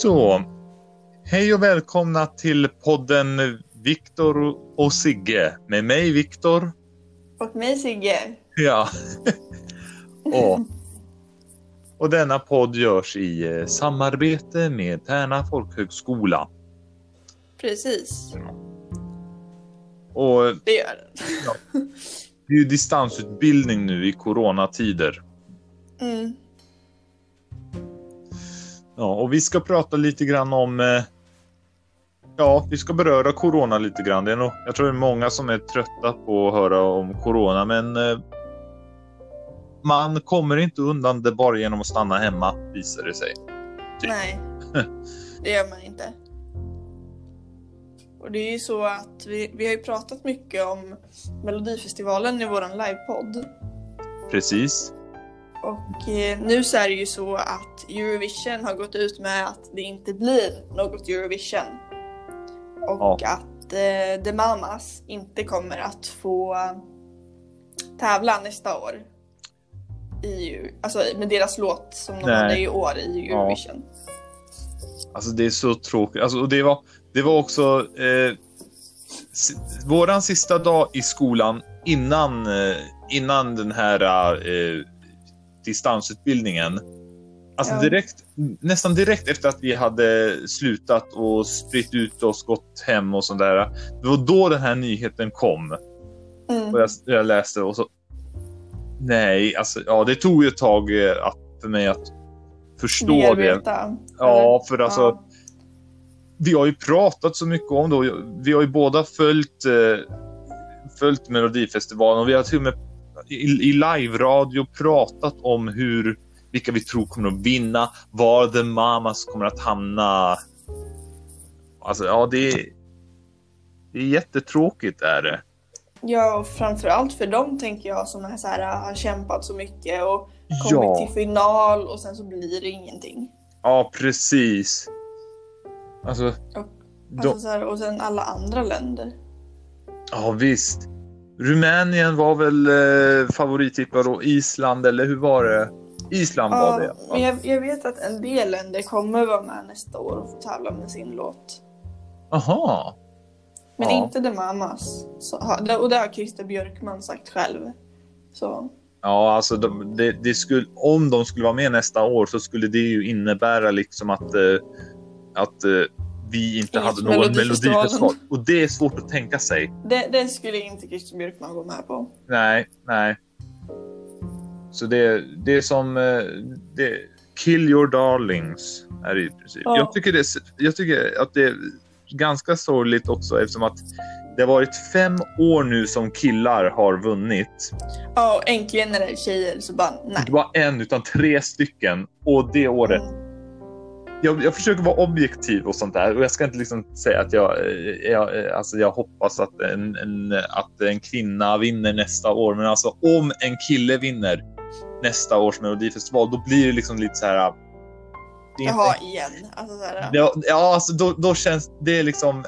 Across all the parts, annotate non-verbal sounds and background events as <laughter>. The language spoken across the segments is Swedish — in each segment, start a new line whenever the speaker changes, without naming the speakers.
Så, hej och välkomna till podden Viktor och Sigge med mig Viktor.
Och mig Sigge.
Ja. <laughs> och, och denna podd görs i eh, samarbete med Tärna folkhögskola.
Precis,
Och
det gör den.
det är ju distansutbildning nu i coronatider.
Mm.
Ja, och vi ska prata lite grann om eh, Ja, vi ska beröra corona lite grann. Det är nog, jag tror det är många som är trötta på att höra om corona, men eh, man kommer inte undan det bara genom att stanna hemma, visar det sig. Typ.
Nej, <laughs> det gör man inte. Och det är ju så att vi, vi har ju pratat mycket om Melodifestivalen i våran livepodd.
Precis.
Och eh, nu så är det ju så att Eurovision har gått ut med att det inte blir något Eurovision. Och att eh, The Mamas inte kommer att få tävla nästa år. I, alltså med deras låt som de
Nej.
hade i år i
Ja.
Eurovision.
Alltså det är så tråkigt. Alltså, och det, var, det var också eh, våran sista dag i skolan innan, eh, innan den här eh, distansutbildningen. Alltså
Ja.
direkt, nästan direkt efter att vi hade slutat och spritt ut oss, gått hem och sånt där. Det var då den här nyheten kom.
Mm.
Och jag, jag läste och så... Nej, alltså ja, det tog ju ett tag eh, att, för mig att förstå det.
Bearbeta,
Ja,
eller?
för alltså
Ja.
vi har ju pratat så mycket om det. Vi har ju båda följt, eh, följt Melodifestivalen och vi har till och med i, i live-radio pratat om hur, vilka vi tror kommer att vinna, var The Mamas kommer att hamna. Alltså, ja, det är, det är jättetråkigt är det.
Ja, och framförallt för dem tänker jag som är så här, har kämpat så mycket och kommit
Ja,
till final och sen så blir det ingenting.
ja, precis. Alltså,
Och,
de,
alltså så här, och sen alla andra länder.
Ja visst. Rumänien var väl eh, favorittippare och Island, eller hur var det? Island var det.
men jag, jag vet att en del länder kommer vara med nästa år och få tävla med sin låt.
Aha.
Men
Ja.
inte The Mamas. Så, och det har Christer Björkman sagt själv. Så
Ja, alltså de, det, det skulle, om de skulle vara med nästa år så skulle det ju innebära liksom att, eh, att eh, vi inte
Inget
hade någon melodifestival. Och det är svårt att tänka sig.
det, det skulle inte Christer Björkman gå med på.
Nej, nej. Så det, det är som eh, det, Kill your darlings är det i princip.
Ja.
Jag, tycker det, är- jag tycker att det är ganska sorgligt också eftersom att det har varit fem år nu som killar har vunnit.
Ja, och äntligen när det är tjejer så bara nej.
Inte bara en utan tre stycken. Och det året.
Mm.
Jag, jag försöker vara objektiv och sånt där och jag ska inte liksom säga att jag, eh, jag, eh, alltså jag hoppas att en, en, att en kvinna vinner nästa år. Men alltså om en kille vinner nästa års melodifestival, då blir det liksom lite så här. Det är
Jaha,
inte,
igen. Alltså så här,
ja, ja, alltså då, då känns det liksom.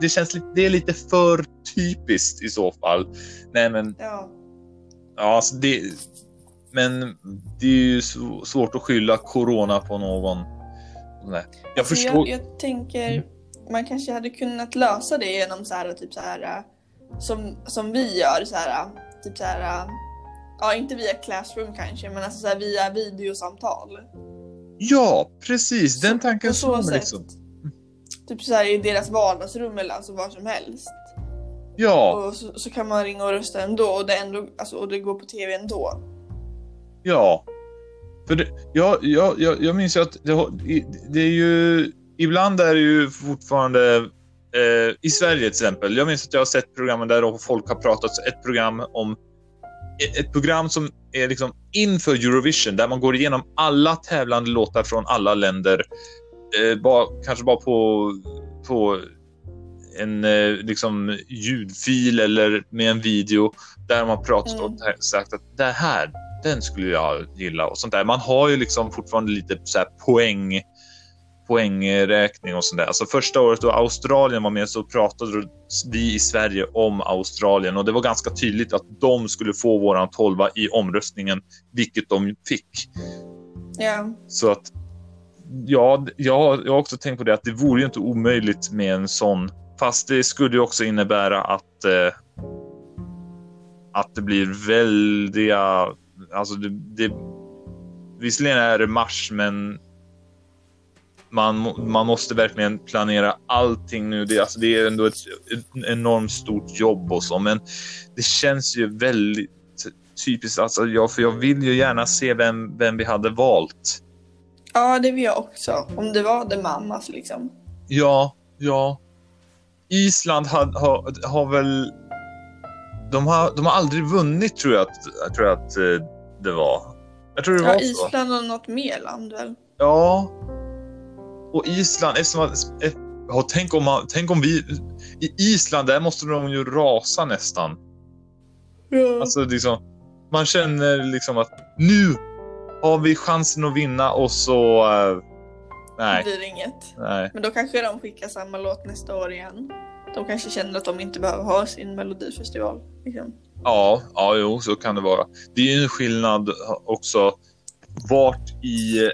Det känns lite, det är lite för typiskt i så fall. Nej, men
ja.
ja, alltså det. Men det är ju svårt att skylla corona på någon. Nej. Jag förstår.
Jag, jag tänker, man kanske hade kunnat lösa det genom så här, typ så här, äh, som, som vi gör, så här, äh, typ så här, äh, ja inte via Classroom kanske, men alltså så här, via videosamtal.
Ja, precis. Den
Så-
tanken
på så
mig
sätt.
liksom.
Typ så här i deras vardagsrum eller alltså var som helst.
Ja,
Och så, så kan man ringa och rösta ändå och det, ändå, alltså, och det går på tv ändå.
ja. För det, jag, jag, jag, jag minns ju att det, har- det är ju... Ibland är det ju fortfarande... Eh, I Sverige till exempel. Jag minns att jag har sett programmen där folk har pratat ett program om... Ett program som är liksom inför Eurovision där man går igenom alla tävlande låtar från alla länder. Eh, bara, kanske bara på, på en eh, liksom ljudfil eller med en video där man pratat och
Mm.
sagt att det här, den skulle jag gilla och sånt där. Man har ju liksom fortfarande lite så här poäng, poängräkning och sånt där. Alltså första året då Australien var med så pratade vi i Sverige om Australien och det var ganska tydligt att de skulle få våran tolva i omröstningen, vilket de fick.
Ja.
Så att ja, jag, jag har också tänkt på det att det vore ju inte omöjligt med en sån. Fast det skulle ju också innebära att eh, att det blir väldiga, alltså det, det visserligen är det mars, men man, man måste verkligen planera allting nu. Det, alltså det är ändå ett, ett enormt stort jobb och så, men det känns ju väldigt typiskt. Alltså, jag, för jag vill ju gärna se vem, vem vi hade valt.
Ja, det vill jag också. Om det var The Mamas liksom.
Ja, ja. Island har, har, har väl... De har, de har aldrig vunnit tror jag att, tror jag att eh, det var. Jag tror det
Ja,
var så.
Island och något mer land väl?
Ja. Och Island, eftersom att, eh, ja, tänk, om man, tänk om vi... I Island, där måste de ju rasa nästan.
Ja.
Alltså liksom, man känner liksom att nu har vi chansen att vinna och så...
det
nej,
blir inget.
nej.
Men då kanske de skickar samma låt nästa år igen. De kanske känner att de inte behöver ha sin melodifestival. Liksom.
Ja, ja, jo, så kan det vara. Det är ju en skillnad också vart i,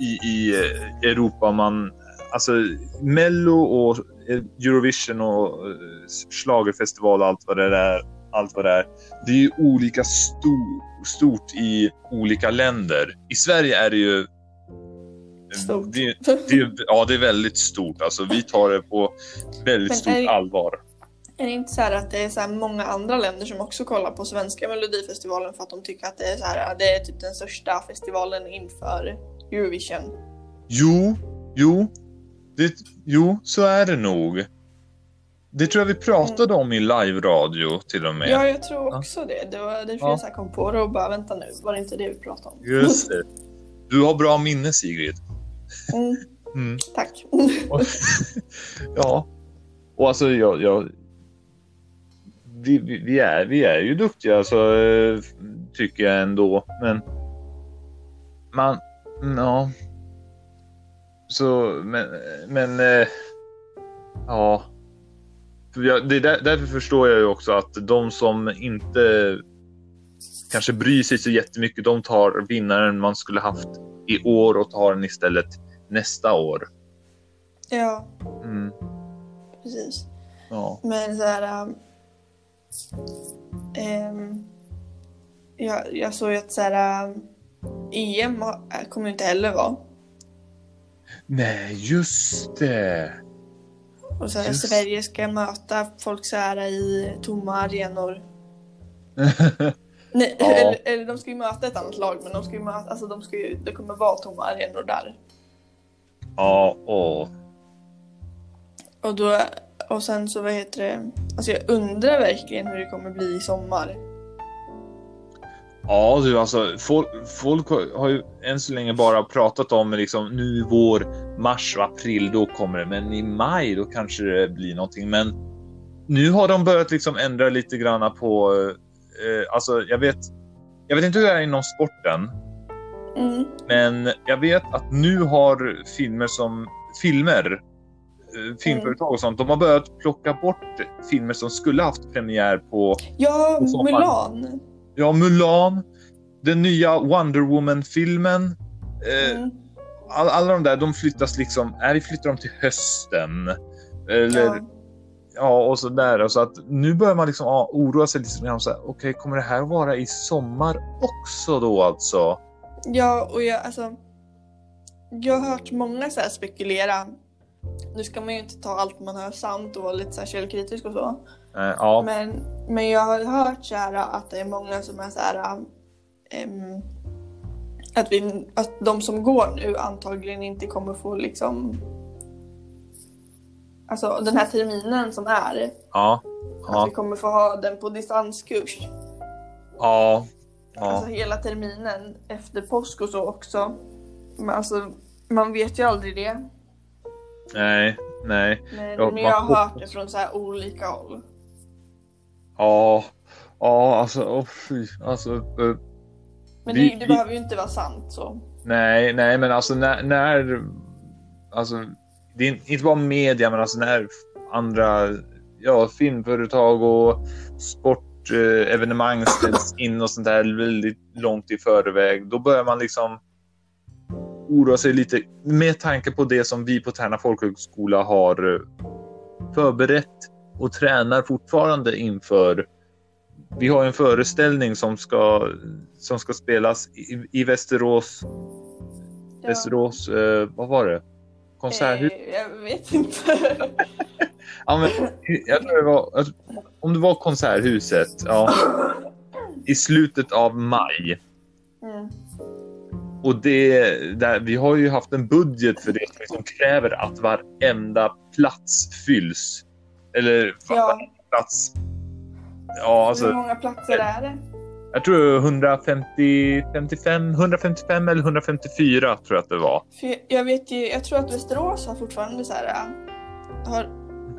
i, i Europa man... Alltså Mello och Eurovision och eh, schlagerfestival och allt vad det är. Allt vad det är. Det är ju olika stor, stort i olika länder. I Sverige är det ju...
Stort.
Det, det, ja, det är väldigt stort. Alltså, vi tar det på väldigt
Men
stort
är
allvar.
Är det inte så här att det är så här många andra länder som också kollar på svenska melodifestivalen för att de tycker att det är så här, det är typ den största festivalen inför Eurovision?
Jo, jo, det, jo, så är det nog. Det tror jag vi pratade om i live-radio till och med.
Ja, jag tror också det. Det var därför
Ja.
jag kom på det och bara vänta nu, var det inte det vi pratade om?
Just det. Du har bra minne Sigrid.
Mm,
Mm.
tack.
Och, <laughs> <laughs> ja, och alltså jag, jag vi, vi, är, vi är ju duktiga alltså, eh, tycker jag ändå. Men man, ja. Så, men, men eh, ja. Det är där, därför förstår jag ju också att de som inte kanske bryr sig så jättemycket, de tar vinnaren man skulle haft i år och tar den istället nästa år.
Ja,
Mm,
precis.
ja.
Men så här... ähm, ehm, jag, jag såg ju att så här, ähm, EM har- äh, kommer ju inte heller vara.
Nej, just det.
Och så här,
Just.
Sverige ska möta folk så här i tomma arenor. <laughs> Nej,
Ja.
eller, eller de ska ju möta ett annat lag men de ska ju möta, alltså de ska ju, det kommer vara tomma arenor där.
ja, åh.
Och då, och sen så vad heter det, alltså jag undrar verkligen hur det kommer bli i sommar.
Ja, du alltså folk, folk har- ju än så länge bara pratat om liksom nu i vår, mars och april, då kommer det. Men i maj, då kanske det blir någonting. Men nu har de börjat liksom ändra lite granna på, eh, alltså jag vet, jag vet inte hur det är inom sporten,
Mm.
men jag vet att nu har filmer som, filmer, filmföretag och sånt, de har börjat plocka bort filmer som skulle haft premiär på
Ja,
sommar.
Mulan.
Ja, Mulan, den nya Wonder Woman-filmen. Eh,
Mm.
all, alla de där, de flyttas liksom, nej, vi flyttar dem till hösten. Eller, ja,
Ja.
och så där. Så att nu börjar man liksom ja, oroa sig lite grann. Okej, kommer det här vara i sommar också då alltså?
Ja, och jag, alltså, jag har hört många så här spekulera. Nu ska man ju inte ta allt man hör sant och vara lite så här källkritisk och så.
Eh, ja,
Men, men jag har hört så här att det är många som är så här. ehm, att, vi, att de som går nu antagligen inte kommer få liksom Alltså den här terminen som är,
ja,
att
ja,
vi kommer få ha den på distanskurs.
ja, ja.
Alltså hela terminen efter påsk och så också. Men alltså, man vet ju aldrig det.
Nej, nej. Ja,
men jag har
man
hört
hoppas.
det från så här olika håll.
Ja, ja, alltså, oh, fy, alltså. eh,
Men
Vi-
det, det
vi-
behöver ju inte vara sant så.
Nej, nej, men alltså när, när alltså det är inte bara media, men alltså när andra ja, filmföretag och sportevenemang eh, ställs in och sånt där väldigt långt i förväg, då börjar man liksom oroa sig lite med tanke på det som vi på Tärna folkhögskola har eh, förberett och tränar fortfarande inför. Vi har en föreställning som ska, som ska spelas i, i Västerås.
Ja.
Västerås, eh, vad var det? Konserthus?
Eh, jag vet inte. <laughs>
Ja, men, jag tror det var, om det var Konserthuset, ja. I slutet av maj.
Mm.
Och det, där, vi har ju haft en budget för det som kräver att varenda plats fylls. Eller
Ja.
plats. Ja,
Hur
alltså.
många platser är det?
Jag tror 150, 55, 155 eller 154 tror jag att det var.
För jag vet ju, jag tror att Västerås har fortfarande så här, äh, har,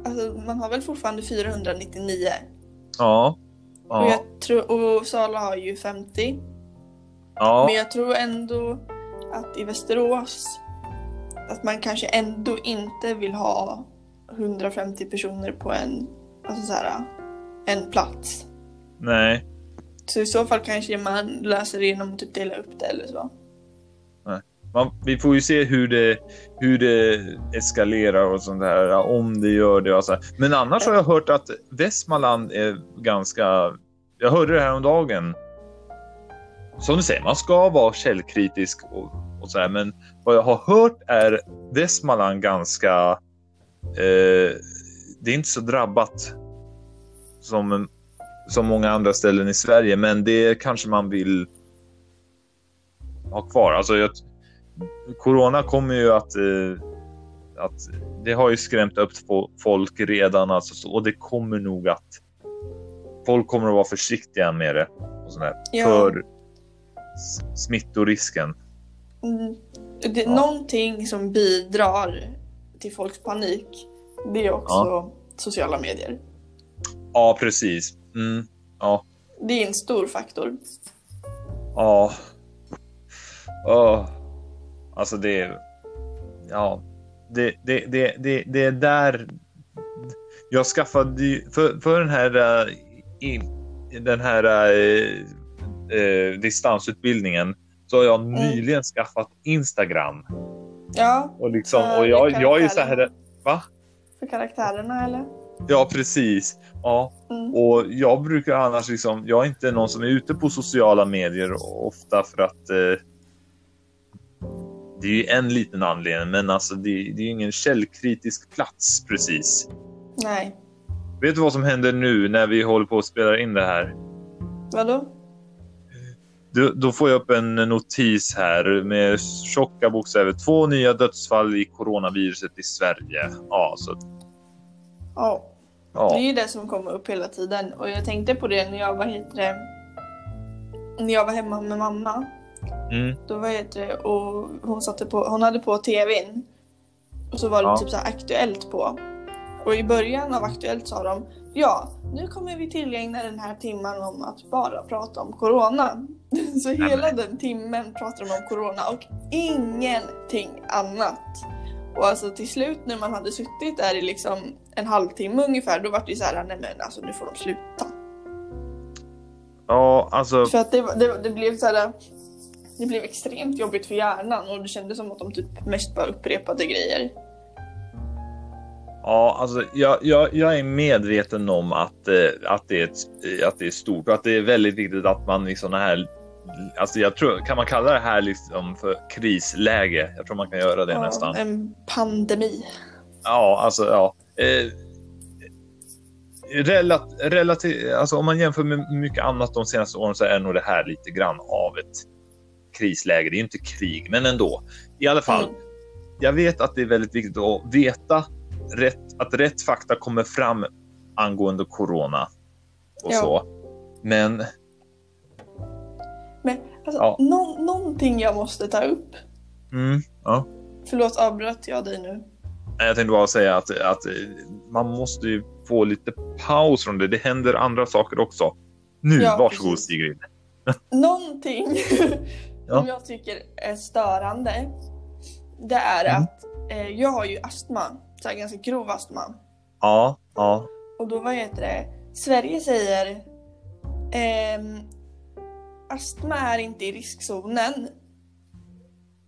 alltså man har väl fortfarande 499.
Ja.
Och,
Ja.
jag tror, och Sala har ju 50.
Ja.
Men jag tror ändå att i Västerås, att man kanske ändå inte vill ha 150 personer på en, alltså så här, en plats.
Nej.
Så i så fall kanske man löser det genom att typ dela upp det eller så.
Man, vi får ju se hur det, hur det eskalerar och sånt där, om det gör det. Och så. Men annars har jag hört att Västmanland är ganska... Jag hörde det här om dagen. Som du säger, man ska vara källkritisk och, och så här, men vad jag har hört är Västmanland ganska... Eh, det är inte så drabbat som, som många andra ställen i Sverige, men det kanske man vill ha kvar. Alltså, jag, corona kommer ju att, eh, att det har ju skrämt upp fo- folk redan alltså, så- och det kommer nog att folk kommer att vara försiktiga med det och sådär,
Ja.
för smittorisken.
Mm. Det,
Ja.
Någonting som bidrar till folks panik, det är också sociala medier.
Ja, precis. Mm, ja,
Det är en stor faktor.
ja. Åh. Alltså det, ja, det, det, det, det, det är där jag skaffade ju- för, för den här, eh, i, den här eh, distansutbildningen så har jag nyligen skaffat Instagram.
Ja,
Och, liksom, och jag, jag är så här, va?
för karaktärerna eller?
Ja, precis. Ja,
Mm.
och jag brukar annars liksom, jag är inte någon som är ute på sociala medier ofta för att eh, det är ju en liten anledning, men alltså det, det är ju ingen källkritisk plats precis.
Nej.
Vet du vad som händer nu när vi håller på att spela in det här?
Vadå?
Då, då får jag upp en notis här med tjocka bokstäver. Två nya dödsfall i coronaviruset i Sverige. Ja, så,
Ja. Det
ja.
är ju det som kommer upp hela tiden. Och jag tänkte på det när jag var, heter det, när jag var hemma med mamma.
Mm,
Då var det, och hon, satte på, hon hade på tvn. Och så var det
Ja.
typ så här Aktuellt på. Och i början av Aktuellt sa de Ja, nu kommer vi tillägna den här timmen om att bara prata om Corona. Så hela den timmen pratar de om Corona och ingenting annat. Och alltså till slut när man hade suttit där i liksom en halvtimme ungefär, då var det ju så här, nej men alltså nu får de sluta.
ja, alltså.
För att det, det, det blev så här, det blev extremt jobbigt för hjärnan och det kändes som att de typ mest bara upprepade grejer.
Ja, alltså jag, jag, jag är medveten om att, eh, att, det är ett, att det är stort och att det är väldigt viktigt att man i sådana här Alltså jag tror, kan man kalla det här liksom för krisläge? Jag tror man kan göra det
Ja,
nästan.
En pandemi.
Ja, alltså ja. Eh, relat, relativ, alltså om man jämför med mycket annat de senaste åren så är nog det här lite grann av ett krisläge. Det är inte krig, men ändå. I alla fall,
Mm.
jag vet att det är väldigt viktigt att veta rätt, att rätt fakta kommer fram angående corona och
Ja.
så. Men
Men alltså,
Ja.
nå- någonting jag måste ta upp.
mm, ja.
Förlåt, avbröt jag dig nu?
Jag tänkte bara säga att, att eh, man måste ju få lite paus från det. Det händer andra saker också. Nu,
Ja,
varsågod
precis.
Sigrid. <laughs>
Någonting <laughs>
Ja.
som jag tycker är störande. Det är
Mm.
att eh, jag har ju astma. Så här ganska grov astma.
Ja, ja.
Och då vad heter det? Sverige säger ehm, astma är inte i riskzonen.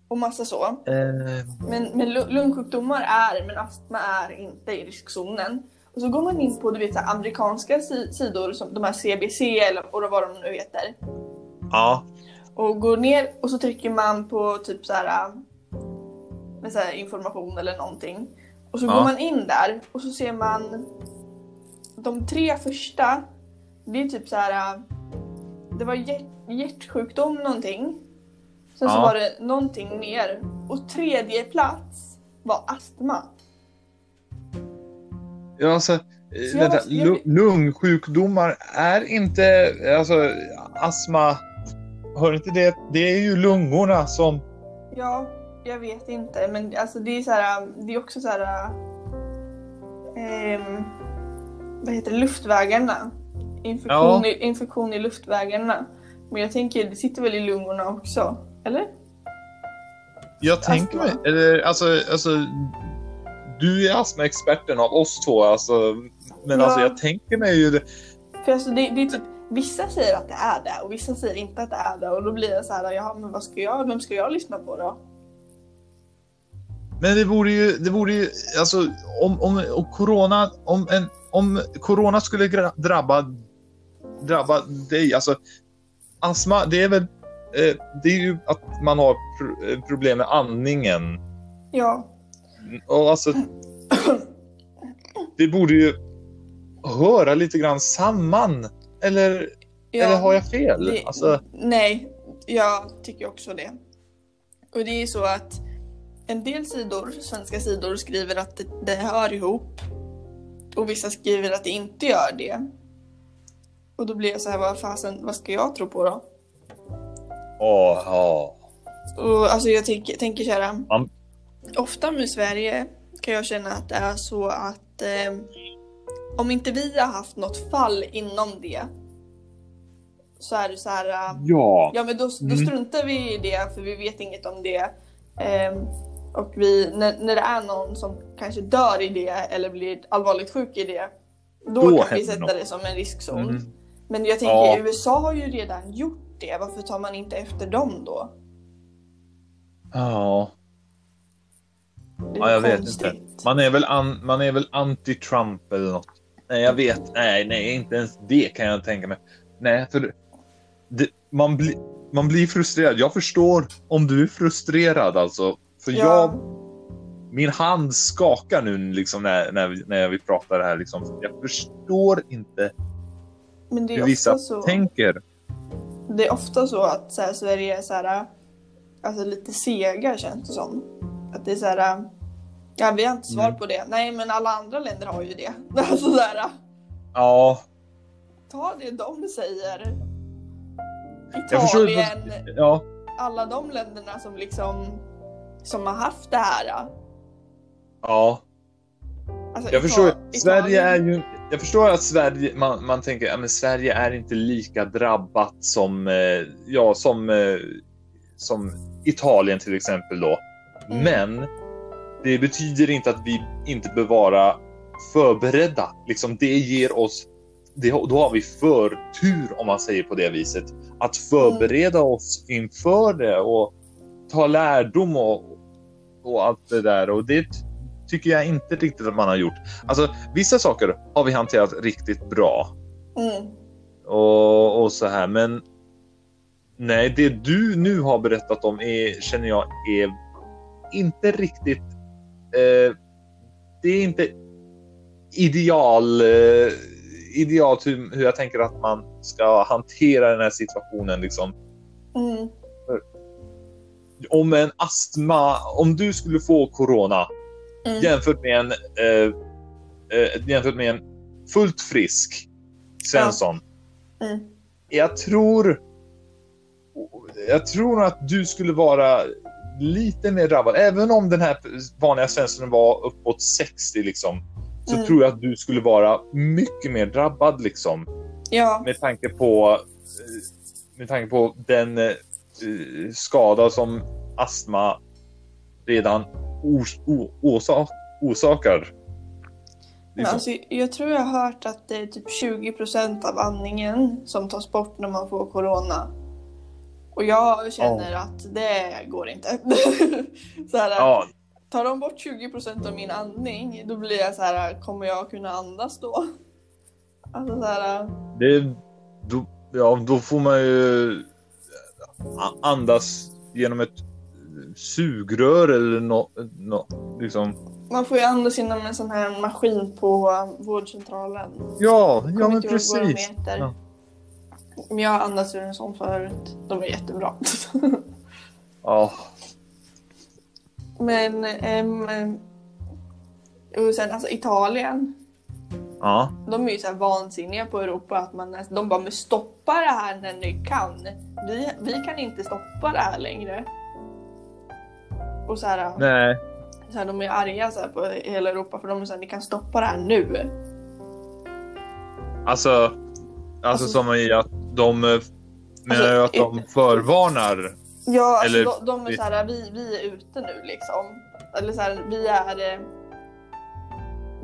och massa så.
Eh,
Men, men lu- lungsjukdomar är, men astma är inte i riskzonen. Och så går man in på du vet, amerikanska si- sidor som de här CBC eller och vad de nu heter.
ja.
Och går ner och så trycker man på typ så här, med så här information eller någonting. Och så
Ja.
går man in där och så ser man de tre första. Det är typ så här. Det var hjärt, hjärtsjukdom någonting. Sen så
Ja.
var det någonting mer. Och tredje plats var astma.
Ja, alltså,
Så
vänta,
måste- jag-
lu- lungsjukdomar är inte, alltså astma, hör inte det? Det är ju lungorna som,
Ja, jag vet inte. Men alltså det är så här. Det är också så här. ehm, vad heter det? Luftvägarna. Infektion,
Ja.
i, infektion i luftvägarna. Men jag tänker, det sitter väl i lungorna också? Eller?
jag tänker mig,
Astma.
eller alltså, alltså du är astmaexperten av oss två, alltså, men
Ja.
alltså jag tänker mig ju.
För alltså det, det är typ, vissa säger att det är det och vissa säger inte att det är det. Och då blir det så här, jaha men vad ska jag, vem ska jag lyssna på då?
Men det vore ju, det vore ju, alltså om, om och corona, om en, om corona skulle drabba, drabba dig, alltså astma, det är väl, eh, det är ju att man har pro, eh, problem med andningen.
Ja.
Och alltså, det borde ju höra lite grann samman. Eller,
ja.
eller har jag fel?
Det,
Alltså,
Nej, jag tycker också det. Och det är så att en del sidor, svenska sidor, skriver att det, det hör ihop. Och vissa skriver att det inte gör det. Och då blir jag så här, vad fasen, vad ska jag tro på då?
åh, ja.
Och alltså jag tänker, tänker så här. Ofta med Sverige kan jag känna att det är så att eh, om inte vi har haft något fall inom det så är det så här. eh,
Ja.
Ja men då, då
Mm.
struntar vi i det för vi vet inget om det. Ehm, och vi, när, när det är någon som kanske dör i det eller blir allvarligt sjuk i det. Då,
Då
kan vi sätta
något.
det som en riskzon.
Mm.
Men jag tänker
Ja.
USA har ju redan gjort det. Varför tar man inte efter dem då?
Ja. Ja, jag vet
konstigt.
inte. Man är väl, an, man är väl anti-Trump eller något. Nej, jag vet. Nej, nej, inte ens det kan jag tänka mig. Nej, för det, man, bli, man blir frustrerad. Jag förstår om du är frustrerad alltså. För
Ja.
jag, min hand skakar nu liksom när, när, när vi pratar det här. Liksom. Jag förstår inte
Men det är
hur vissa
så.
tänker.
Det är ofta så att så här, Sverige är så här, alltså lite sega känns det som. Att det är så här, ja vi har inte svar
Mm.
på det. Nej men alla andra länder har ju det. <laughs> Alltså så här,
Ja,
ta det de säger.
jag förstår.
Italien,
Ja,
alla de länderna som liksom som har haft det här.
ja.
Alltså,
Jag förstår. Sverige är
Italien-
ju... Jag förstår att Sverige, man, man tänker att Sverige är inte lika drabbat som, eh, ja, som, eh, som Italien till exempel då.
Mm.
Men det betyder inte att vi inte bör vara förberedda. Liksom, det ger oss, det, då har vi förtur om man säger på det viset. Att förbereda oss inför det och ta lärdom och, och allt det där. Och det tycker jag inte riktigt att man har gjort. Alltså, vissa saker har vi hanterat riktigt bra
Mm.
och, och så här, men nej, det du nu har berättat om är, känner jag är inte riktigt. Eh, det är inte ideal, eh, idealt hur, hur jag tänker att man ska hantera den här situationen. Liksom.
Mm.
Om en astma, om du skulle få corona
Mm.
jämfört med en eh, eh, jämfört med en fullt frisk Svensson.
Mm.
Jag tror jag tror att du skulle vara lite mer drabbad. Även om den här vanliga Svenssonen var uppåt 60 liksom. Så
Mm.
tror jag att du skulle vara mycket mer drabbad liksom.
Ja,
Med tanke på eh, med tanke på den eh, skada som astma redan ors- o- orsak, orsakar.
Men
så.
alltså, jag tror jag har hört att det är typ 20% av andningen som tas bort när man får corona. Och jag känner att det går inte. <laughs> så här,
Ja,
Tar de bort 20% av min andning, då blir jag så här, kommer jag kunna andas då? Alltså så här,
det, då, ja, då får man ju andas genom ett sugrör eller något. No, liksom.
man får ju andas genom en sån här maskin på vårdcentralen.
Ja, ja men precis. Ja.
Men jag har andats ur en sån förut. De är jättebra. <laughs>
Ja,
Men ehm, och sen alltså Italien.
Ja.
De är ju så här vansinniga på Europa att man de bara men stoppa det här när ni kan. Vi, vi kan inte stoppa det här längre. Och så här,
Nej.
så här de är arga så här på hela Europa för de är så här, ni kan stoppa det här nu.
Alltså, alltså,
Alltså-
som i att de eh, menar
Alltså,
att de förvarnar?
Ja, alltså
Eller-
de, de är så här, vi, vi är ute nu liksom. Eller så här, vi är...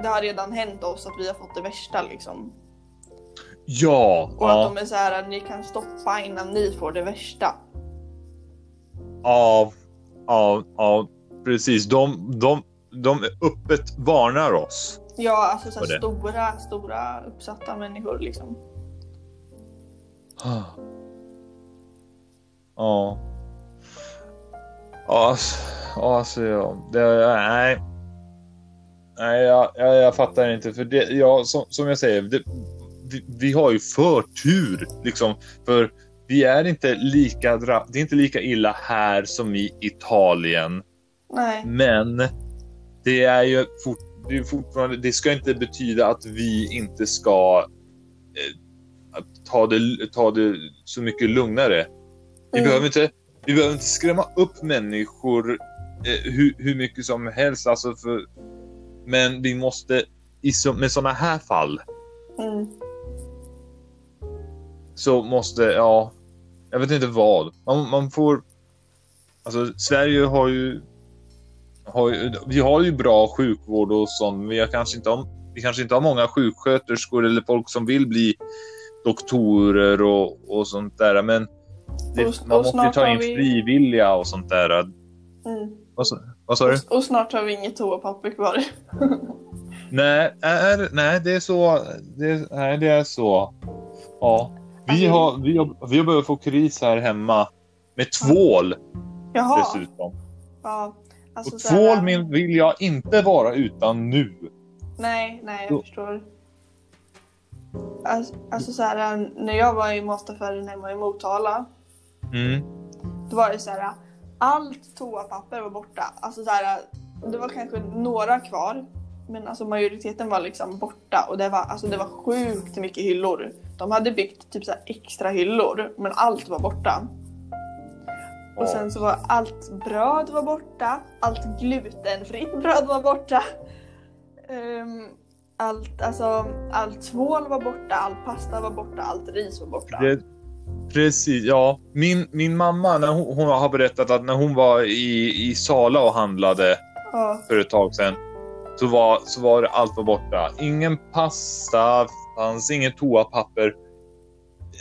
Det har redan hänt oss att vi har fått det värsta liksom.
Ja,
Och att
ja,
de är så här, ni kan stoppa innan ni får det värsta.
ja, ja, ja, precis. De, de, de öppet varnar oss.
Ja, alltså så här, stora, stora uppsatta människor liksom.
Ja. Ja, alltså, alltså ja. Det, nej. Nej, jag, jag, jag fattar inte. För det, ja, som, som jag säger, det, vi, vi har ju förtur liksom. För vi är inte lika, det är inte lika illa här som i Italien.
Nej,
Men det är ju fort, det, är fortfarande, det ska inte betyda att vi inte ska eh, ta, det, ta det så mycket lugnare. Vi,
Mm.
behöver, inte, vi behöver inte skrämma upp människor eh, hur, hur mycket som helst. Alltså för, men vi måste, i, så- med sådana här fall,
mm.
så måste, ja, jag vet inte vad. Man, man får, alltså Sverige har ju, har ju, vi har ju bra sjukvård och sånt, vi har kanske inte har, vi kanske inte har många sjuksköterskor eller folk som vill bli doktorer och, och sånt där. Men det,
Och-
man
och
måste ju ta in
vi-
frivilliga och sånt där.
Mm.
Vad sa, vad sa du?
Och, och snart har vi inget toapapper kvar. <laughs>
Nej, är, nej, det är så. Det, nej, det är så. Ja. Vi har, vi har, vi har börjat få kris här hemma med tvål
Jaha.
dessutom.
Ja, alltså
Och
så här-
tvål min, vill jag inte vara utan nu.
Nej, nej jag
Då-
förstår. Alltså, alltså så här, när jag var i mataffären hemma i Motala,
Mm.
då var det så här, allt toapapper var borta. Alltså så här, det var kanske några kvar, men alltså majoriteten var liksom borta och det var, alltså det var sjukt mycket hyllor. De hade byggt typ så extra hyllor, men allt var borta. Och sen så var allt bröd var borta, allt glutenfritt bröd var borta. Ehm, allt, alltså, allt tvål var borta, all pasta var borta, allt ris var borta.
Det, precis, ja. Min, min mamma, när hon, hon har berättat att när hon var i, i Sala och handlade
Ja,
för ett tag sedan så var, så var allt var borta. Ingen pasta, fanns inget toapapper.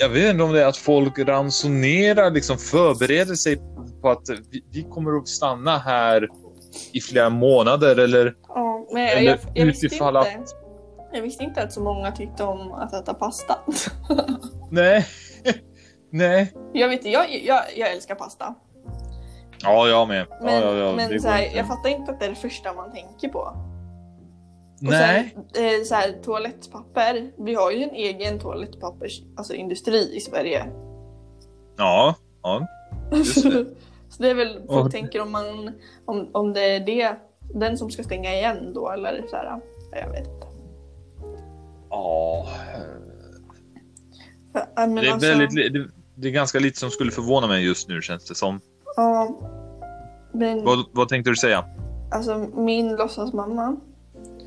Jag vet inte om det är att folk ransonerar, liksom förbereder sig på att vi, vi kommer att stanna här i flera månader eller,
ja men jag,
eller
jag, jag, visste
utifall
inte,
att...
jag visste inte att så många tyckte om att äta pasta. <laughs>
Nej. Nej.
jag vet inte, jag, jag, jag älskar pasta.
Ja, jag med.
Men,
ja, ja, ja,
men så här, jag fattar inte att det är det första man tänker på. Och
Nej.
Sen, eh, så här, toalettpapper. Vi har ju en egen toalettpappers, alltså industri i Sverige.
Ja. ja. Just det. <laughs>
så det är väl, folk
Och-
tänker om, man, om, om det är det, den som ska stänga igen då eller så här. Jag vet inte.
Ja.
Ja, men
Det är,
alltså,
väldigt, det, det är ganska lite som skulle förvåna mig just nu känns det som.
Ja, men
Vad, vad tänkte du säga?
alltså min låtsasmamma,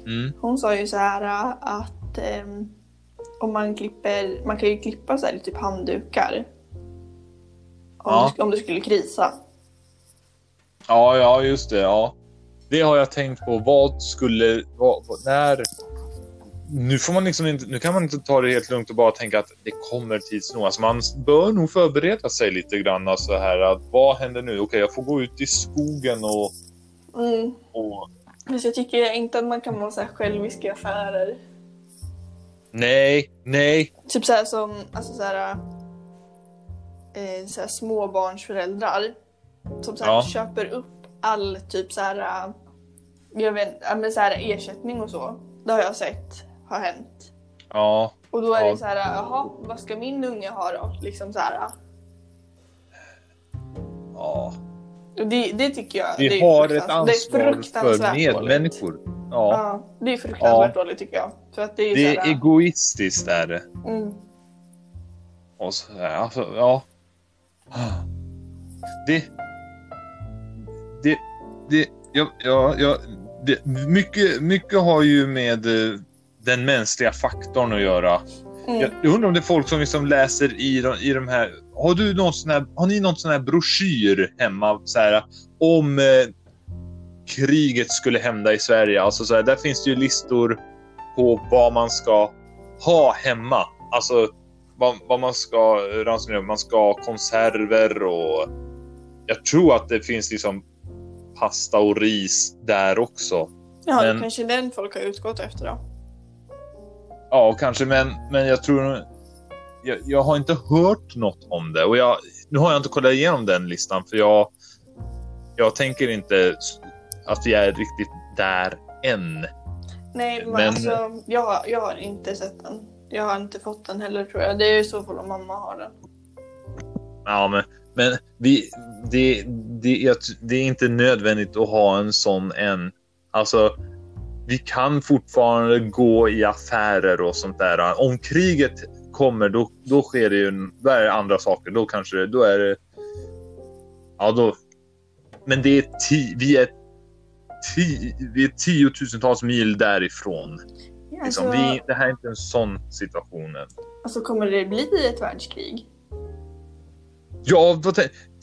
Mm.
hon sa ju så här äh, att ehm, om man klipper, man kan ju klippa så här typ handdukar. Om,
Ja.
du, om du skulle krisa.
Ja, ja, just det. Ja. Det har jag tänkt på. Vad skulle... Vad, när, nu, får man liksom inte, nu kan man inte ta det helt lugnt och bara tänka att det kommer tids nog. Alltså man bör nog förbereda sig lite grann. Alltså här, att vad händer nu? Okej, jag får gå ut i skogen och...
Mm.
och
Fast jag tycker inte att man kan vara så här självisk i affärer.
nej, nej.
Typ så här som alltså så här, eh, så här småbarnsföräldrar som så här
Ja.
köper upp all typ så här, jag vet, men så här ersättning och så. Det har jag sett har hänt.
Ja,
Och då är
Ja.
det så här, jaha, vad ska min unge ha då? Liksom så här.
ja.
Det, det tycker jag.
Vi
det är
har ett
fruktansvärt- det är
ansvar för medmänniskor. Ja,
Ja, det är fruktansvärt
Ja.
dåligt tycker jag. För att det är,
det är
här,
egoistiskt är det.
mm,
Och så här, alltså, ja. Det... Det... Det... Ja, ja, ja, det, mycket, mycket har ju med eh, den mänskliga faktorn att göra.
mm.
Jag, undrar om det är folk som liksom läser i de, i de här... Har, du någon sån här, har ni någon sån här broschyr hemma så här, om eh, kriget skulle hända i Sverige? Alltså så här, där finns det ju listor på vad man ska ha hemma. Alltså vad, vad man ska ransonera. Man ska ha konserver och jag tror att det finns liksom pasta och ris där också.
Ja, det
men-
kanske är den folk har utgått efter då.
Ja, kanske, men, men jag tror... Jag, jag har inte hört något om det och jag, nu har jag inte kollat igenom den listan för jag, jag tänker inte att vi är riktigt där än.
Nej, men,
Men-
alltså jag, jag har inte sett den. Jag har inte fått den heller tror jag. Det är ju så fall om mamma har den.
Ja, men, men vi, det, det, jag, det är inte nödvändigt att ha en sån än. Alltså, vi kan fortfarande gå i affärer och sånt där. Om kriget kommer, då, då sker det ju då är det andra saker. Då kanske då är det. Ja, då. Men det är ti, vi är ti, vi är tiotusentals mil därifrån.
Ja,
Liksom.
alltså,
Vi, det här är inte en sån situation än.
alltså kommer det bli ett världskrig?
Ja,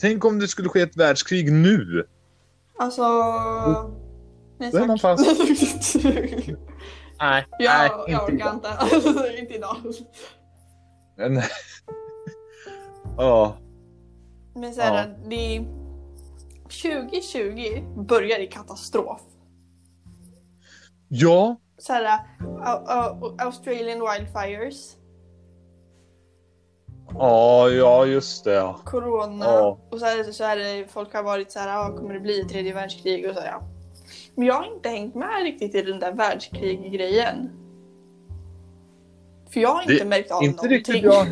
tänk om det skulle ske ett världskrig nu.
Alltså... Nej,
är
tack. <laughs>
Nej, <laughs>
jag,
nej,
jag orkar
idag.
inte. Alltså, inte idag.
Men- <laughs> Ja,
Men så här, det är... 2020 börjar i katastrof.
ja,
Så här, Au- Au- Australian wildfires,
ja, ja, just det. Ja.
corona
Ja.
och så här, så här, folk har varit så här, ah, kommer det bli tredje världskrig och så här. Men jag har inte hängt med riktigt i den där världskrig-grejen. För jag har inte
Det-
märkt av
Inte
någonting.
riktigt bra.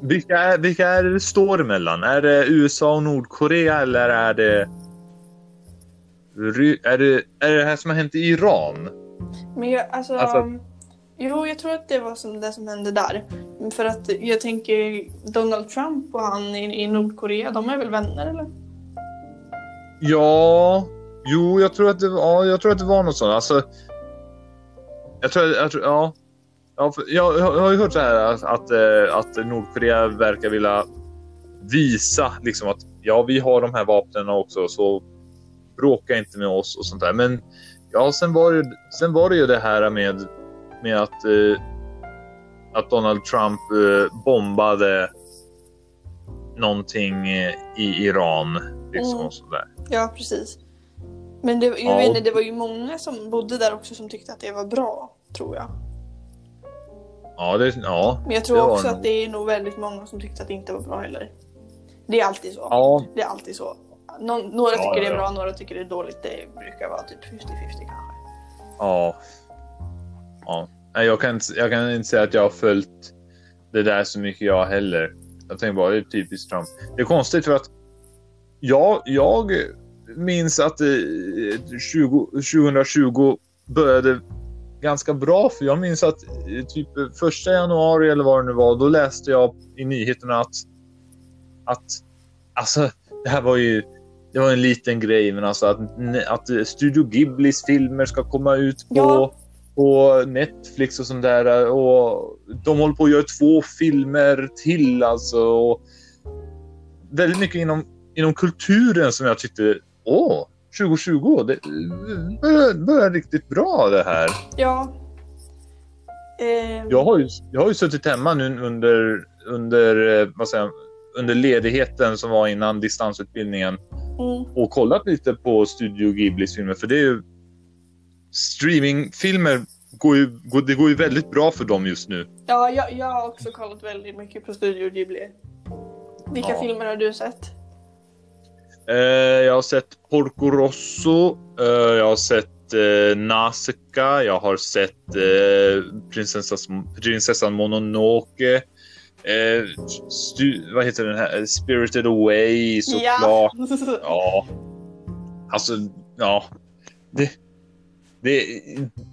<laughs> Vilka är, vilka är det det står emellan? Är det USA och Nordkorea eller är det... Är det, är det det här som har hänt i Iran?
Men jag, alltså,
Alltså-
Jo, jag tror att det var som det som hände där. För att jag tänker Donald Trump och han i, i Nordkorea, de är väl vänner eller?
Ja, jo, jag tror att det, var- ja, jag tror att det var något sånt. Alltså, jag tror, jag tror ja. ja jag, jag har ju hört så här att, att, eh, att Nordkorea verkar vilja visa liksom att ja, vi har de här vapnen också, så bråka inte med oss och sånt där. Men ja, sen var det, sen var det ju det här med, med att, eh, att Donald Trump eh, bombade någonting eh, i Iran. Liksom,
Mm.
och sådär.
Ja, precis. Men det, jag
Ja,
vet inte, det var ju många som bodde där också som tyckte att det var bra, tror jag.
Ja, det, ja.
Men jag tror också
nog.
att det är nog väldigt många som tyckte att det inte var bra heller. Det är alltid så.
Ja,
Det är alltid så. Någon, några
Ja,
tycker det är bra, några tycker det är dåligt. Det brukar vara typ 50-50 kanske.
ja. ja. Nej, jag, kan inte, jag kan inte säga att jag har följt det där så mycket jag heller. Jag tänker bara, det är typiskt Trump. Det är konstigt för att jag, jag minns att eh, 20, 2020 började ganska bra. För jag minns att eh, typ första januari eller vad det nu var, då läste jag i nyheterna att, att alltså, det här var ju det var en liten grej, men alltså att, att Studio Ghiblis filmer ska komma ut på,
Ja.
på Netflix och sånt där. Och de håller på att göra två filmer till alltså. Och väldigt mycket inom, inom kulturen som jag tyckte, åh, 2020, det börjar, börjar riktigt bra det här.
Ja. Eh...
Jag, har ju, jag har ju suttit hemma nu under, under, eh, vad säger, under ledigheten som var innan distansutbildningen
mm.
och kollat lite på Studio Ghiblis filmer, för det är ju streamingfilmer går ju, går, det går ju väldigt bra för dem just nu.
Ja, jag, jag har också kollat väldigt mycket på Studio Ghibli. Vilka
ja.
filmer har du sett?
Eh, jag har sett Porco Rosso, eh, jag har sett eh, Nausicaa, jag har sett eh, prinsessan, prinsessan Mononoke. Vad heter den här? Spirited Away såklart.
Ja. <laughs>
Ja. Alltså, ja. Det, det,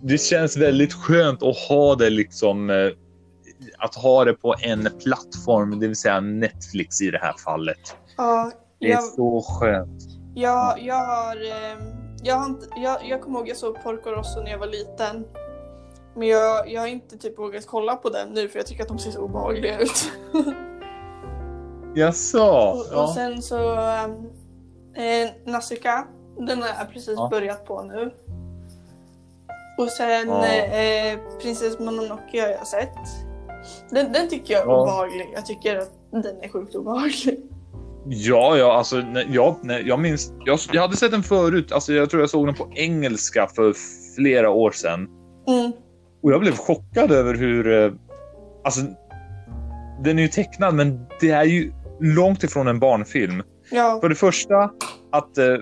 det känns väldigt skönt att ha det liksom. Att ha det på en plattform, det vill säga Netflix i det här fallet.
ja,
Det är
jag,
så skönt.
jag, jag har... ehm, Jag, har inte, jag, jag kommer ihåg jag såg Porco Rosso när jag var liten. Men jag, jag har inte typ vågat kolla på den nu för jag tycker att de ser så obehagliga ut. <laughs>
Jaså?
och, och
Ja.
sen så... Um, eh, Nausicaa, den har jag precis
Ja.
börjat på nu. Och sen
Ja.
eh, Prinsess Mononoke har jag sett. Den, den tycker jag är
Ja.
obehaglig. Jag tycker att den är sjukt obehaglig.
Ja, ja, alltså, när, jag, när, jag minns. Jag, jag hade sett den förut. Alltså, jag tror jag såg den på engelska för flera år sedan.
Mm.
Och jag blev chockad över hur... eh, Alltså, den är ju tecknad, men det är ju långt ifrån en barnfilm.
Ja,
För det första, att eh, eh,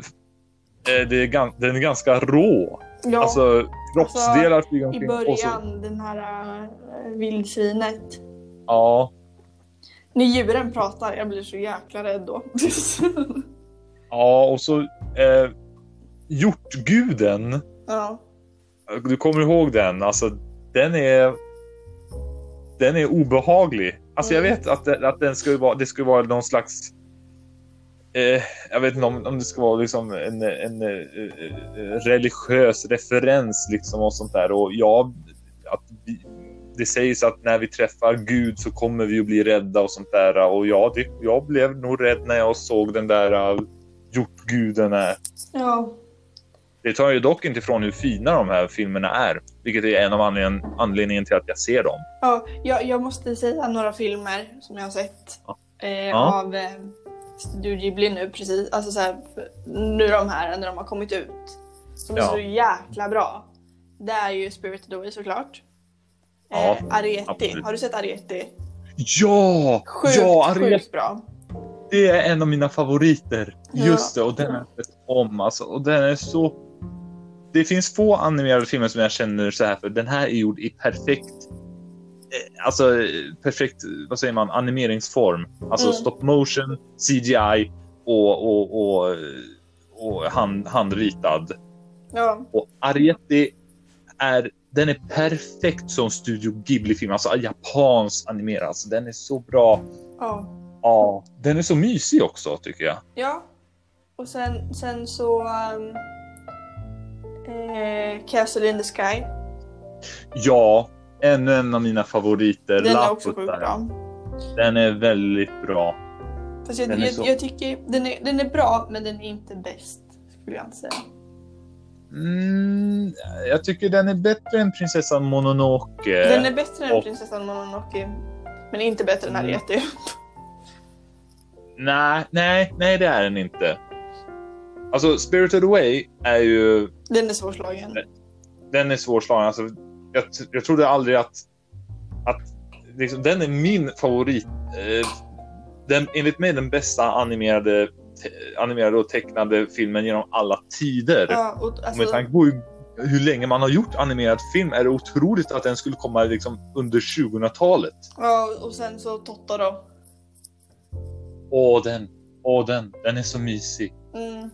det är, den är ganska rå.
ja.
Alltså, kroppsdelar flyger
i
omkring. och så-
början den här uh, vildsvinet.
Ja,
När djuren pratar, jag blir så jäkla rädd då. <laughs>
ja, och så eh, hjortguden.
ja.
Du kommer ihåg den? Alltså, den är... Den är obehaglig. Alltså, jag
Mm.
vet att, det- att den skulle vara, det skulle vara någon slags... Eh, jag vet inte om, om det ska vara liksom en, en, eh, eh, religiös referens liksom och sånt där. Och ja, att vi, det sägs att när vi träffar Gud så kommer vi att bli rädda och sånt där. Och ja, det, jag blev nog rädd när jag såg den där uh, hjortguden.
Ja.
Det tar ju dock inte ifrån hur fina de här filmerna är, vilket är en av anledningen, anledningen till att jag ser dem.
ja jag, jag måste säga några filmer som jag har sett eh,
Ja.
av eh, Studio Ghibli nu precis. Alltså så här, nu de här när de har kommit ut. Som är
Ja.
så jäkla bra. Det är ju Spirited Away såklart.
Ja,
eh, Arieti.
absolut.
Har du sett Arieti?
Ja!
Sjukt,
ja, Ariel,
sjukt bra.
det är en av mina favoriter.
Ja.
Just det, och den har jag sett om. Alltså, och den är så... Det finns få animerade filmer som jag känner så här för. Den här är gjord i perfekt... eh, Alltså eh, perfekt, vad säger man, animeringsform. Alltså
Mm.
stop motion, CGI och, och, och, och hand, handritad.
Ja.
Och Ariete är, den är perfekt som Studio Ghibli-film, alltså japansk animerad. Alltså, den är så bra.
ja.
Ja, den är så mysig också tycker jag.
Ja. Och sen, sen så... Um, eh, Castle in the Sky.
Ja, ännu en av mina favoriter.
Den är
Laputa.
också sjukt bra.
Den är väldigt bra.
Fast jag,
Den är
jag,
så-
jag tycker den är, den är bra, men den är inte bäst. Skulle jag inte säga.
Mm, jag tycker den är bättre än prinsessan Mononoke.
Den är bättre än
och-
prinsessan Mononoke. Men inte bättre än
Mm.
Ariete.
Nej, nej, nej det är den inte. Alltså, Spirited Away är ju
Den är svårslagen.
den är svårslagen. Alltså, jag, jag trodde aldrig att, att liksom, den är min favorit. Eh, den, enligt mig den bästa animerade, animerade och tecknade filmen genom alla tider.
Ja, och,
Och med
alltså,
tanke på hur, hur länge man har gjort animerad film är det otroligt att den skulle komma liksom, under 2000-talet.
ja, och sen så Totoro.
Åh, den. Åh, den. Den är så mysig.
Mm.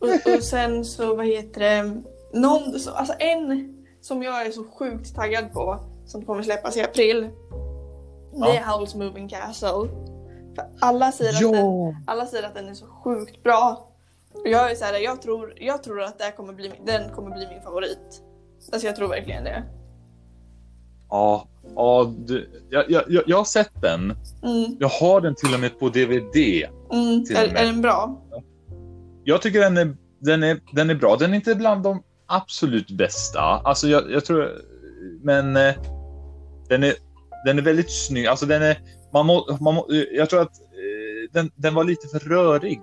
Och, och sen så, vad heter det? Någon, så, alltså en som jag är så sjukt taggad på, som kommer släppas i april. Det är Howl's Moving Castle. För alla säger, att den, alla säger att den är så sjukt bra. Och jag är så här, jag tror, jag tror att det kommer bli, den kommer bli min favorit. Alltså jag tror verkligen det.
Ja, ja du, jag, jag, jag, har sett den.
Mm,
Jag har den till och med på DVD.
mm. Är, är den bra?
Jag tycker den är, den är, den är bra. Den är inte bland de absolut bästa. Alltså jag, jag tror... Men... eh, Den är, den är väldigt snygg. Alltså den är, man må, man må, jag tror att eh, den, den var lite för rörig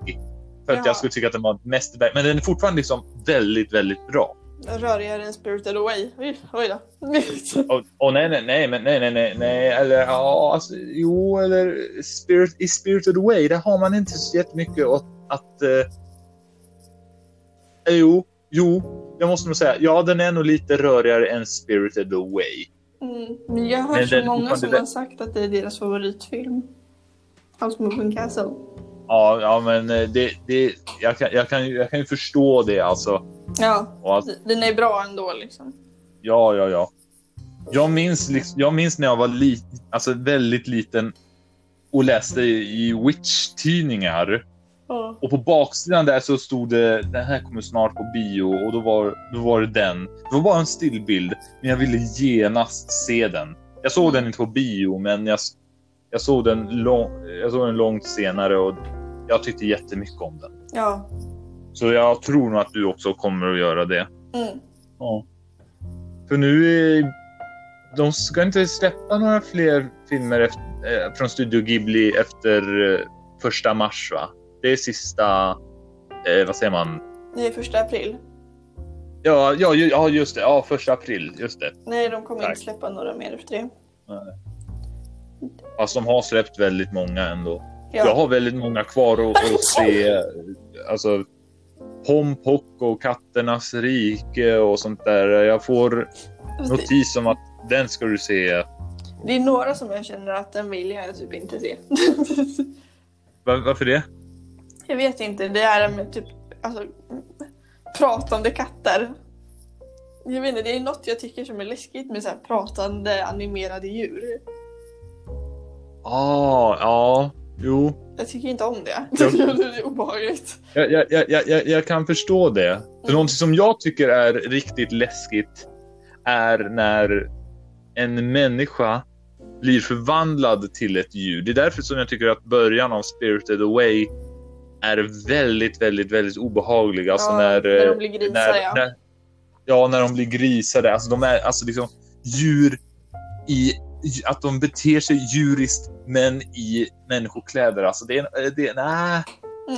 för att
Ja.
jag skulle tycka att den var mästerverk. Men den är fortfarande liksom väldigt, väldigt bra.
Rörigare än Spirited Away. Oj, oj då. <laughs>
Och, och nej, nej, nej, men nej, nej, nej, nej, eller ja, alltså, jo, eller Spirit, i Spirited Away, där har man inte så jättemycket att, att eh, eh, jo, jo, jag måste nog säga, ja, den är nog lite rörigare än Spirited Away.
Mm. Men jag har
Men
så många som har sagt att det är deras favoritfilm. House Moving Castle.
Ja, ja, men eh, det, det, jag, kan, jag, kan, jag kan ju förstå det alltså.
Ja,
Och att,
den är bra ändå liksom.
ja, ja, ja. Jag minns, liksom, jag minns när jag var lit, alltså väldigt liten och läste i Witch-tidningar.
Ja.
Och på baksidan där så stod det den här kommer snart på bio och då var, då var det den. Det var bara en stillbild, men jag ville genast se den. Jag såg den inte på bio, men jag, jag, såg, den lång, jag såg den långt senare och jag tyckte jättemycket om den.
Ja.
Så jag tror nog att du också kommer att göra det.
Mm.
Ja. För nu är, de ska inte släppa några fler filmer efter, eh, från Studio Ghibli efter eh, första mars va? Det är sista, eh, vad säger man?
Det är första april.
Ja, ja, ju- ja, just det. Ja, första april. Just det.
Nej, de kommer
Tack.
inte släppa några mer efter det.
Fast de har släppt väldigt många ändå.
Ja.
Jag har väldigt många kvar att, att <laughs> se. Alltså, Pompok och Katternas rike och sånt där. Jag får notis om att den ska du se.
Det är några som jag känner att den vill jag typ inte se. <laughs>
Va- Varför det?
Jag vet inte, det är med typ alltså, pratande katter. Jag vet inte, det är något jag tycker som är läskigt med så pratande animerade djur.
Ah, ja, jo.
Jag tycker inte om det.
Ja. <laughs>
det är obehagligt.
Jag, jag, jag, jag- jag, jag kan förstå det. För någonting som jag tycker är riktigt läskigt är när en människa blir förvandlad till ett djur. Det är därför som jag tycker att början av Spirited Away är väldigt, väldigt, väldigt obehaglig. Alltså
Ja,
när,
när de
eh,
blir grisar,
när,
ja.
När, ja, när de blir grisade. Alltså de är alltså liksom djur i att de beter sig djuriskt men i människokläder. Alltså det är, det, nej.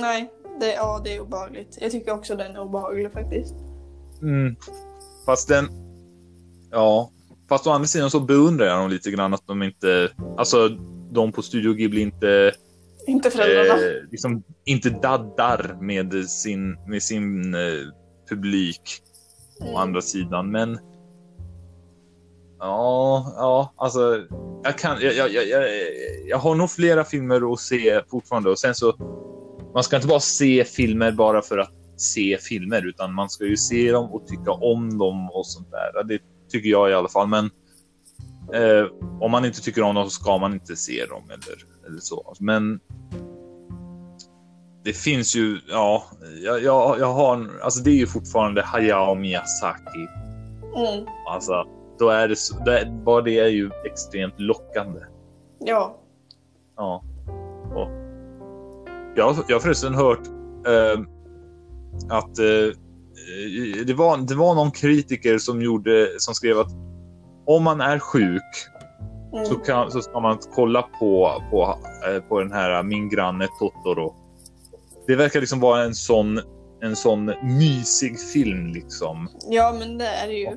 Nej, det, ja, det är obehagligt. Jag tycker också den är obehaglig faktiskt.
Mm. Fast den... Ja. Fast å andra sidan så beundrar jag dem lite grann att de inte... Alltså, de på Studio Ghibli inte...
Inte föräldrarna.
Eh, liksom inte daddar med sin, med sin eh, publik å
Mm.
andra sidan. Men... Ja, ja, alltså... Jag, kan, jag, jag, jag, jag, jag har nog flera filmer att se fortfarande och sen så... Man ska inte bara se filmer bara för att se filmer, utan man ska ju se dem och tycka om dem och sånt där. Det tycker jag i alla fall. Men eh, om man inte tycker om dem så ska man inte se dem eller, eller så. Men det finns ju, ja, jag, jag, jag har, alltså det är ju fortfarande Hayao Miyazaki.
Mm.
Alltså, då är det, så- det, bara det är ju extremt lockande.
Ja.
Ja. Och jag, jag har förresten hört eh, att eh, det, var, det var någon kritiker som, gjorde, som skrev att om man är sjuk
Mm.
så, kan, så ska man kolla på, på, eh, på den här Min granne Totoro. Det verkar liksom vara en sån, en sån mysig film liksom.
Ja, men det är det ju.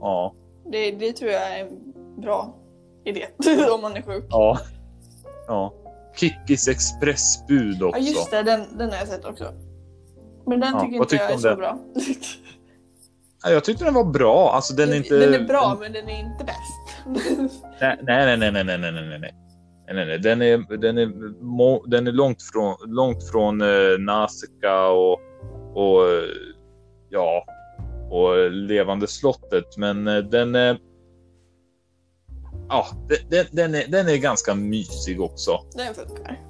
Ja.
Det, det tror jag är en bra idé <laughs> om man är sjuk.
Ja. ja. Kickis expressbud också.
Ja, just det. Den, den har jag sett också. Men den
Ja,
tycker inte jag är så bra. <laughs>
Jag tyckte den var bra. Alltså, den, är inte...
den är bra, men den är inte bäst. <laughs>
nej, nej, nej, nej, nej, nej, nej, nej. Nej, Den är, den är, den är långt från, långt från eh, Nasica och, och eh, ja, och Levande slottet, men eh, den eh, Ja, den, den, är, den är ganska mysig också.
Den funkar.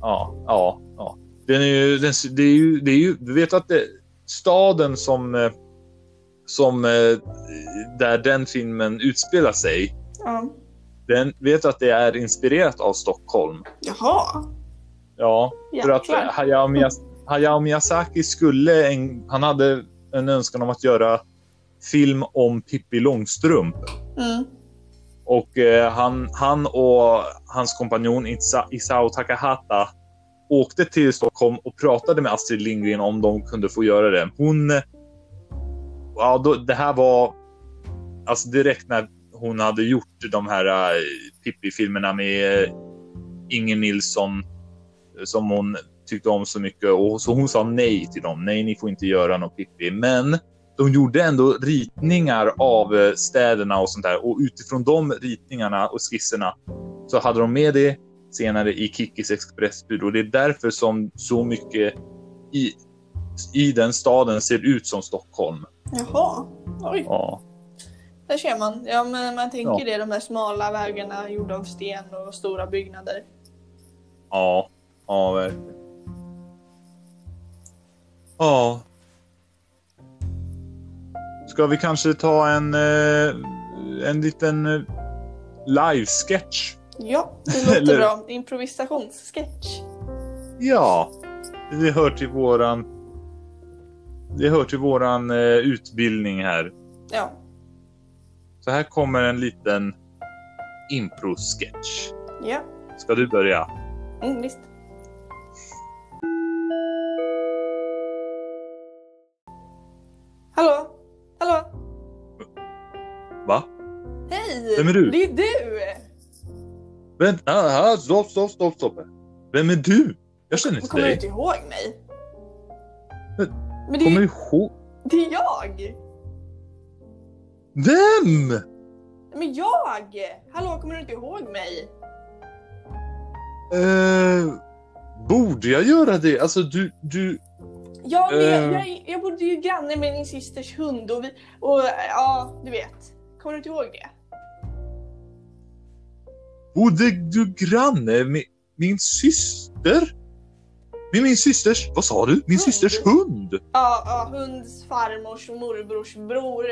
Ja, ja, ja. Den är ju, den, det är ju, det är ju, du vet att det, staden som eh, som eh, där den filmen utspelar sig,
Ja.
den vet att det är inspirerat av Stockholm.
Jaha.
Ja, för att Hayao, Miyaz- Hayao Miyazaki skulle, en, han hade en önskan om att göra film om Pippi Långstrump.
Mm.
Och eh, han, han och hans kompanjon Isa, Isao Takahata åkte till Stockholm och pratade med Astrid Lindgren om de kunde få göra det. Hon... Ja, då, det här var alltså direkt när hon hade gjort de här äh, Pippi-filmerna med äh, Inger Nilsson eh, som hon tyckte om så mycket och så hon sa nej till dem. Nej, ni får inte göra något Pippi. Men de gjorde ändå ritningar av eh, städerna och sånt där och utifrån de ritningarna och skisserna så hade de med det senare i Kikis Expressbyrå. Det är därför som så mycket i, i den staden ser ut som Stockholm.
Jaha, oj.
Ja.
Där ser man. Ja, men man tänker
Ja.
det, de här smala vägarna gjorda av sten och stora byggnader.
Ja, ja verkligen. Ja. Ska vi kanske ta en, eh, en liten eh, live-sketch?
Ja, det låter
Eller-
bra. Improvisationssketch.
Ja, det hör till våran... Det hör till våran eh, utbildning här.
Ja.
Så här kommer en liten impro-sketch.
Ja,
Ska du börja?
mm, visst. Hallå? Hallå?
Va?
Hej!
Vem är du?
Det är du!
Vänta, stopp, stopp, stopp, stopp. Vem är du? Jag känner inte
Kommer du
dig.
inte ihåg mig?
Men-
det är,
Kommer
ju-
ihåg?
det är jag!
Vem?
Men jag! Hallå, kommer du inte ihåg mig?
Eh, borde jag göra det? Alltså du, du...
Ja, men jag,
Eh.
jag, jag bodde ju granne med din systers hund och, vi, och ja, du vet. Kommer du inte ihåg det?
Bodde du granne med min syster? Med min systers... Vad sa du? Min
Hund.
systers hund?
Ja, ja, hunds farmors och morbrors bror.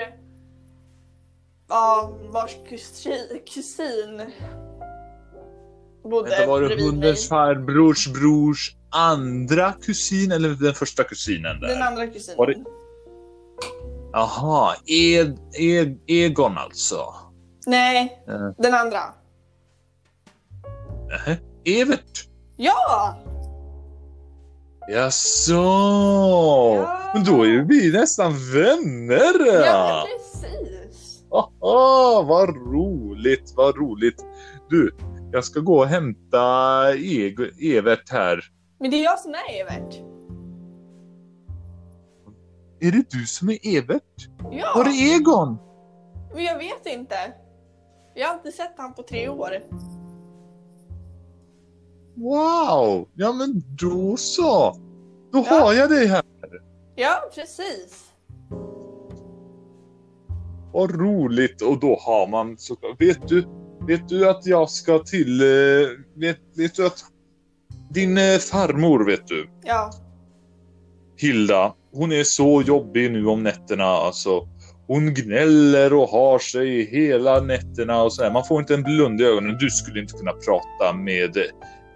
Ja, vars kusin, kusin bodde
Vänta, var det hundens farbrors brors andra kusin eller den första kusinen där?
Den andra kusinen.
Var det- Jaha, e, e, Egon alltså.
Nej,
Eh.
den andra.
Nähä, Evert?
Ja!
Jaså?
Ja.
Men då är ju vi nästan vänner!
Ja, precis.
Haha, vad roligt, vad roligt. Du, jag ska gå och hämta Eg- Evert här.
Men det är jag som är Evert.
Är det du som är Evert?
Ja,
Var är Egon?
men jag vet inte. Jag har inte sett han på tre år.
Wow! Ja men då så. Då
Ja.
har jag dig här.
Ja, precis.
Vad roligt. Och då har man så Vet du, vet du att jag ska till... eh, Vet, vet du att din eh, farmor, vet du,
Ja,
Hilda, hon är så jobbig nu om nätterna. Alltså, hon gnäller och har sig hela nätterna och sådär. Man får inte en blund i ögonen. Du skulle inte kunna prata med,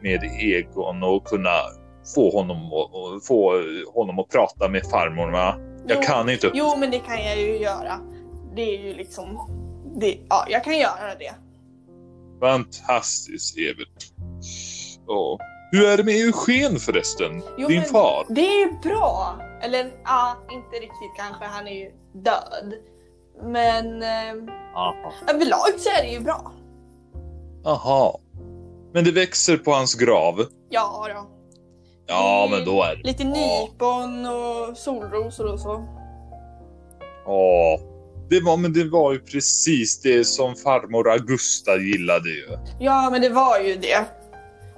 med Egon och kunna få honom, att- och få honom att prata med farmor, va? Jag
Jo.
kan inte.
Jo, men det kan jag ju göra. Det är ju liksom... Det, ja, jag kan göra det.
Fantastiskt, Evert. Ja. Hur är det med Eugen förresten?
Jo,
Din far?
Det är ju bra. Eller ja, inte riktigt kanske. Han är ju död. Men eh,
Aha.
överlag så är det ju bra.
Aha. Men det växer på hans grav?
Ja, då.
Ja,
Mm.
men då är det
Lite nypon och solrosor och så.
Ja. Det var, men det var ju precis det som farmor Augusta gillade ju.
Ja, men det var ju det.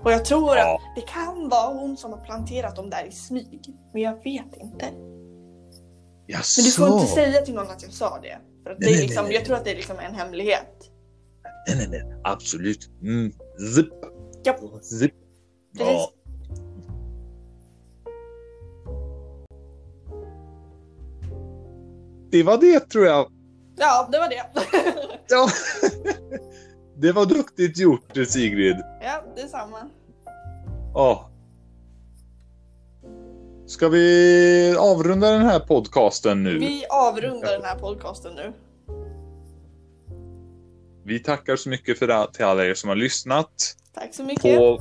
Och jag tror
Ja.
att det kan vara hon som har planterat dem där i smyg. Men jag vet inte.
Jaså?
Men du får inte säga till någon att jag sa det. För att det
Nej,
är
nej,
liksom,
nej.
jag tror att det är liksom en hemlighet.
Nej, nej, nej. Absolut. Mm. Zip.
Ja,
Zip. Ja. Det var det tror jag.
Ja, det var det. <laughs>
Ja. det var duktigt gjort Sigrid.
ja, detsamma.
Ja. Ska vi avrunda den här podcasten nu?
Vi avrundar den här podcasten nu.
Vi tackar så mycket för det, till alla er som har lyssnat
Tack så mycket.
på,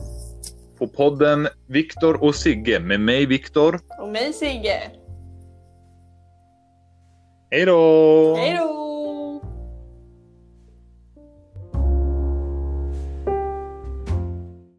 på podden Viktor och Sigge med mig Viktor.
Och mig Sigge.
Hej då!